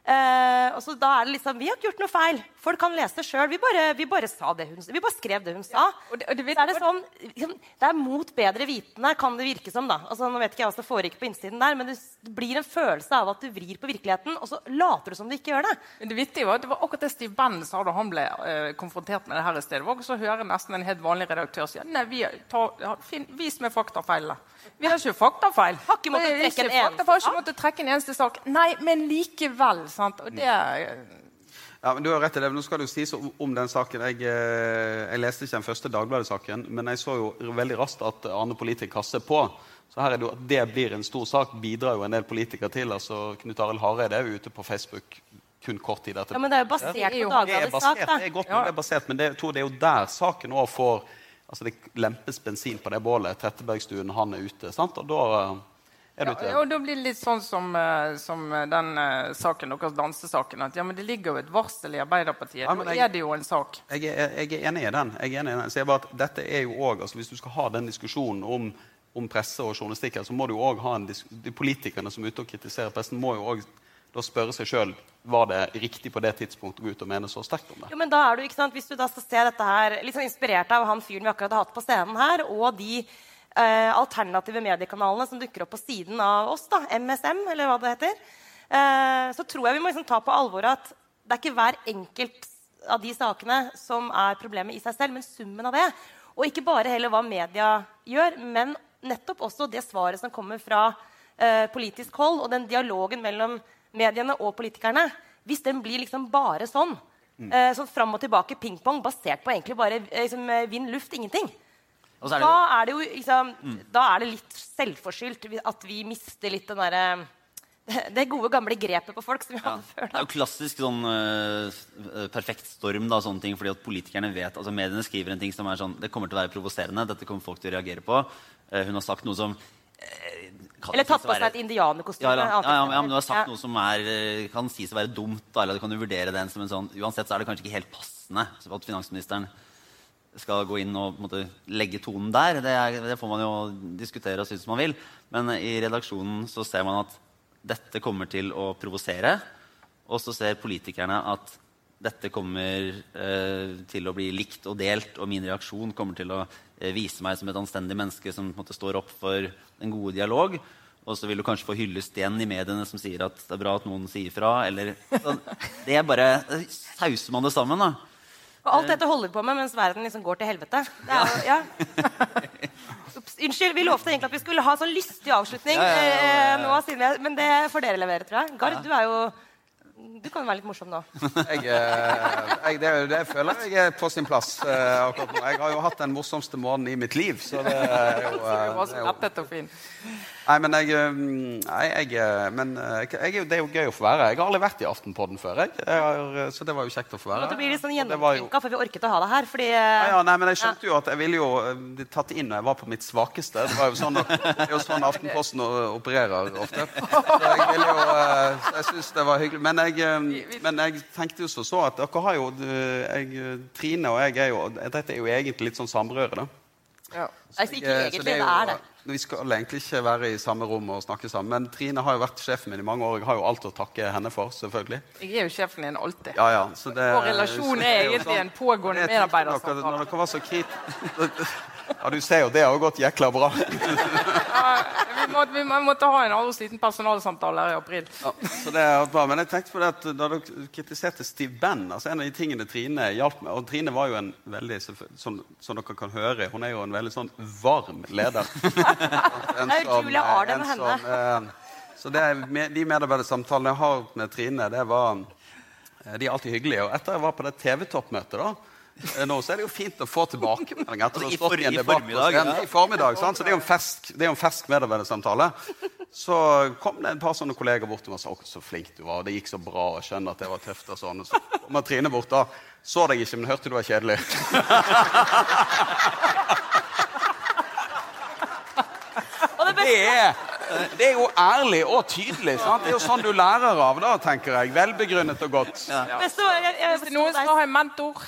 Eh, og så da er det liksom, Vi har ikke gjort noe feil. Folk kan lese sjøl. Vi, vi bare sa det hun, vi bare skrev det hun sa. og det- og det så er det sånn, liksom, det er mot bedre vitende, kan det virke som. da. Altså, nå vet ikke jeg hva som foregikk på innsiden der, Men det, det blir en følelse av at du vrir på virkeligheten, og så later du som du ikke gjør det. Men Det vittige var at det var akkurat det Steve Bannon sa da han ble eh, konfrontert med det her i stedet. Det var hører nesten en helt vanlig redaktør si nei, vi tar, ja, finn, vis meg faktafeilene. Vi har ikke faktafeil. Har ikke måttet Det trekke en eneste sak. Nei, men likevel. sant? Og det Ja, men du har rett i det. Nå skal det jo sies om, om den saken. Jeg, eh, jeg leste ikke den første Dagbladet-saken, men jeg så jo veldig raskt at Arne Politik kastet på. Så her er det jo at det blir en stor sak, bidrar jo en del politikere til. altså Knut Arild Hareide er jo ute på Facebook kun kort tid etter. Ja, Men det er jo basert er på Det er Dagbladets sak. da. det er godt mulig det er basert, men det, jeg tror det er jo der saken òg får altså Det lempes bensin på det bålet. Trettebergstuen, han er ute. sant? Og da Ja, og da blir det litt sånn som, eh, som den eh, saken, deres dansesaken. At ja, men det ligger jo et varsel i Arbeiderpartiet. Ja, da jeg- er det jo en sak. Jeg er, jeg er enig i den. Jeg er enig i den. Så jeg bare at dette er jo også, altså Hvis du skal ha den diskusjonen om, om presse og journalistikk, her, så må du jo også ha en dis de politikerne som er ute og kritiserer pressen, må jo også da spørre seg sjøl var det riktig på det tidspunktet å gå ut og mene så sterkt om det. Jo, men da er du, ikke sant, Hvis du da skal se dette her, litt sånn inspirert av han fyren vi akkurat har hatt på scenen her, og de eh, alternative mediekanalene som dukker opp på siden av oss, da, MSM, eller hva det heter, eh, så tror jeg vi må liksom ta på alvor at det er ikke hver enkelt av de sakene som er problemet i seg selv, men summen av det. Og ikke bare heller hva media gjør, men nettopp også det svaret som kommer fra eh, politisk hold, og den dialogen mellom mediene og politikerne. Hvis den blir liksom bare sånn, eh, sånn fram og tilbake pingpong, basert på egentlig bare eh, liksom, eh, vind, luft, ingenting, er det da er det jo liksom, da er det litt selvforskyldt at vi mister litt den derre det gode, gamle grepet på folk som vi Ja. hadde før. Det er jo klassisk sånn uh, perfekt storm, da, sånne ting, fordi at politikerne vet altså Mediene skriver en ting som er sånn Det kommer til å være provoserende. Dette kommer folk til å reagere på. Uh, hun har sagt noe som uh, Eller tatt på seg et indianerkostyme. ja, ja, ja, men du har sagt noe som er, kan sies å være dumt. Da, eller du kan jo vurdere den som en sånn Uansett så er det kanskje ikke helt passende at finansministeren skal gå inn og måte, legge tonen der. Det, er, det får man jo diskutere og synes man vil. Men i redaksjonen så ser man at dette kommer til å provosere. Og så ser politikerne at dette kommer eh, til å bli likt og delt, og min reaksjon kommer til å eh, vise meg som et anstendig menneske som måte, står opp for en god dialog. Og så vil du kanskje få hyllest igjen i mediene som sier at det er bra at noen sier fra. Eller, så det er bare Sauser man det sammen, da. Og alt dette holder vi på med mens verden liksom går til helvete. Det er jo, ja. Ups, unnskyld, vi lovte egentlig at vi skulle ha sånn lystig avslutning. Ja, ja, ja, ja, ja. eh, nå, siden jeg, men det får dere levere, tror jeg. Gard, du er jo Du kan være litt morsom nå. Jeg, eh, jeg, det, det føler jeg er på sin plass eh, akkurat nå. Jeg har jo hatt den morsomste måneden i mitt liv, så det er jo, eh, Det var det så er jo. Nei, men jeg, eh, nei, jeg, eh, men eh, jeg, er det er jo gøy å få være. Jeg har aldri vært i Aftenpodden før, jeg. jeg har, så det var jo kjekt å få være. Måtte bli litt sånn det gjennomtenka før vi orket å ha deg her. Fordi Ja, eh, ja, nei, men jeg skjønte jo at jeg ville jo bli tatt inn når jeg var på mitt svakeste. Det, var jo sånn, det er jo sånn Aftenposten opererer ofte. Så jeg ville jo Jeg syns det var hyggelig. Men jeg, men jeg tenkte jo så, så at dere har jo jeg, Trine og jeg er jo Dette er jo egentlig litt sånn samrøre, da. Ja. Så, Jeg, ikke egentlig, så det jo- er det. Vi skal egentlig ikke være i samme rom og snakke sammen. Men Trine har jo vært sjefen min i mange år. Jeg har jo alt å takke henne for, selvfølgelig. Jeg er jo sjefen din alltid. Ja, ja, så det, Vår relasjon er egentlig sånn- en pågående er medarbeidersamtale. Når dere var så krit... Ja, du ser jo, det har gått jækla bra. Ja, vi, måtte, vi måtte ha en aldri liten personalsamtale her i april. Ja, så det er bra. Men jeg tenkte på det at da dere kritiserte Steve Benn altså En av de tingene Trine hjalp med Og Trine var jo en veldig, som, som dere kan høre, hun er jo en veldig sånn varm leder. En Det er som- Julia har det med som, eh, Så det, de medarbeidersamtalene jeg har med Trine, det var eh, De er alltid hyggelige. Og etter jeg var på det TV-toppmøtet, da nå så er det jo fint å få tilbakemeldinger etter å I for- i en debatt på formiddag, ja. I formiddag, sant? Så det er jo en fersk, det er en medarbeidersamtale. Så kom det et par sånne kolleger bort til meg og sa «Å, så flink du var. og Det gikk så bra. og skjønner at det var tøft. og sånn. Og så kom Trine bort da. Så deg ikke, men hørte du var kjedelig. Og det Det beste, er, det er jo ærlig og tydelig. Sant? Det er jo sånn du lærer av, da, tenker jeg. Velbegrunnet og godt. Ja. så, jeg, jeg, Hvis det er noen som har en mentor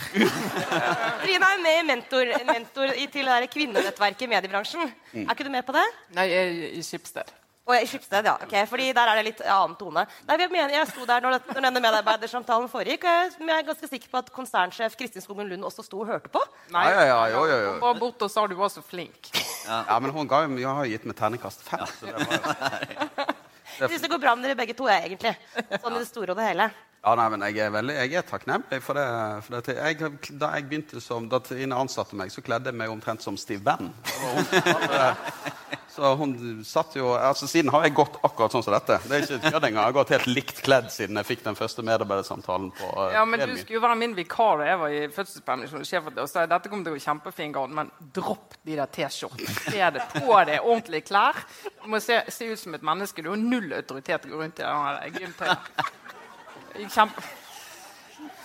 Trine er med i mentor, mentor i, til det kvinnenettverket i mediebransjen. Mm. Er ikke du med på det? Nei, jeg er i Skipsted. Og i Skipsted, ja. Okay, fordi der er det litt annen tone. Nei, jeg, mener, jeg sto der når, det, når denne medarbeidersamtalen foregikk, og jeg, jeg er ganske sikker på at konsernsjef Kristin Skogen Lund også sto og hørte på. Nei, Ja, ja, ja, jo, jo, jo. Hun var borte og sa du var så flink. Ja, men hun ga, jeg har jo gitt meg terningkast fem. Så det var. Jeg syns det går bra med dere begge to, jeg, egentlig. Sånn i det store og det hele. Ja, nei, men jeg er, veldig, jeg er takknemlig for det. For det jeg, da jeg begynte som, da Trine ansatte meg, så kledde jeg meg omtrent som Steve Bann. Så hun satt jo altså Siden har jeg gått akkurat sånn som dette. Det er ikke kødd engang. Jeg har gått helt likt kledd siden jeg fikk den første medarbeidersamtalen på uh, Ja, men Du skulle jo være min vikar da jeg var i fødselspermisjon. og sa dette kommer til å gå kjempefin garn, men dropp de der T-skjortene. Se det på deg ordentlige klær. Du må se, se ut som et menneske. Du har null autoritet til å gå rundt i den gymtøyet. Kjempe...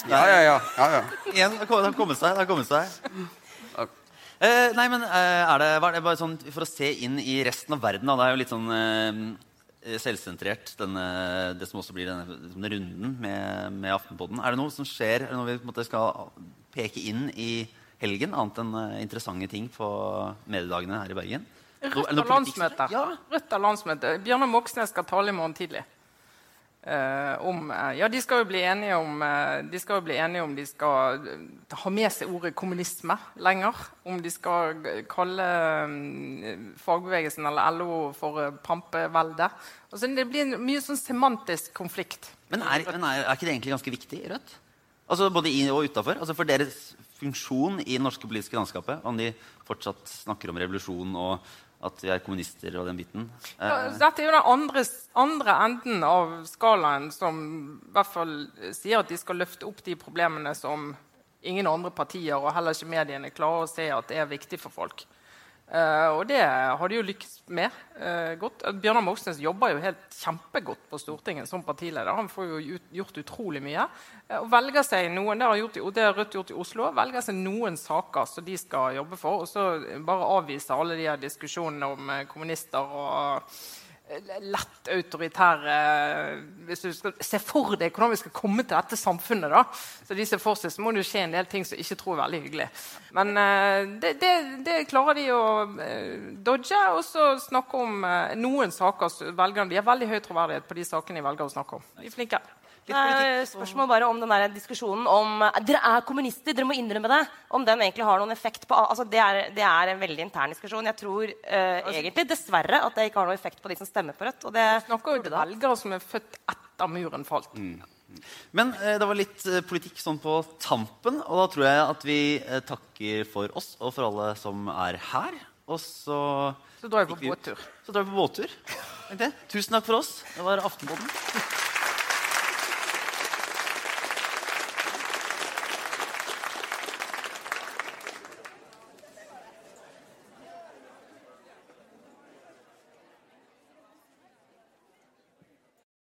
Ja, ja, ja. ja, ja. Det har kommet seg. Det har kommet seg. Eh, nei, men eh, er det, var det bare sånn for å se inn i resten av verden? Da. Det er jo litt sånn eh, selvsentrert, denne, det som også blir denne, denne runden med, med Aftenpodden. Er det noe som skjer? Er det noe vi på en måte skal peke inn i helgen, annet enn eh, interessante ting på mediedagene her i Bergen? Er Rødt har landsmøte. Ja. Rødt landsmøte. Bjørnar Moxnes skal tale i morgen tidlig. Eh, om, eh, ja, de skal jo bli enige om eh, de skal bli enige om de skal eh, ha med seg ordet kommunisme lenger. Om de skal kalle eh, fagbevegelsen eller LO for eh, pampevelde. Altså, det blir en mye sånn semantisk konflikt. Men er, men er, er ikke det egentlig ganske viktig, Rødt? Altså Både i og utafor? Altså for deres funksjon i det norske politiske landskapet? Om de fortsatt snakker om revolusjon og at vi er kommunister og den biten? Ja, Eh, dette er jo den andre, andre enden av skalaen som i hvert fall sier at de skal løfte opp de problemene som ingen andre partier og heller ikke mediene klarer å se at det er viktig for folk. Eh, og det har de jo lykkes med uh, godt. Bjørnar Moxnes jobber jo helt kjempegodt på Stortinget som partileder. Han får jo ut, gjort utrolig mye. Uh, og velger seg noen, Det har, gjort, det har Rødt gjort i Oslo. velger seg noen saker som de skal jobbe for, og så bare avvise alle de her diskusjonene om eh, kommunister og eh, lett autoritære Hvis du skal se for deg hvordan vi skal komme til dette samfunnet, da, så de ser for seg, så må det jo skje en del ting som ikke tror er veldig hyggelig. Men eh, det, det, det klarer de å eh, dodge, og så snakke om eh, noen saker som velgerne De har veldig høy troverdighet på de sakene de velger å snakke om. De er flinke. Spørsmål bare om den der diskusjonen om Dere er kommunister, dere må innrømme det. Om den egentlig har noen effekt på altså, det, er, det er en veldig intern diskusjon. Jeg tror eh, egentlig, dessverre, at det ikke har noen effekt på de som stemmer på Rødt. Og det Snakker jo velgere som er født etter muren falt. Men eh, det var litt eh, politikk sånn på tampen, og da tror jeg at vi eh, takker for oss og for alle som er her. Og så Så drar vi på båttur. Så drar vi på båttur. Tusen takk for oss. Det var Aftenpodden.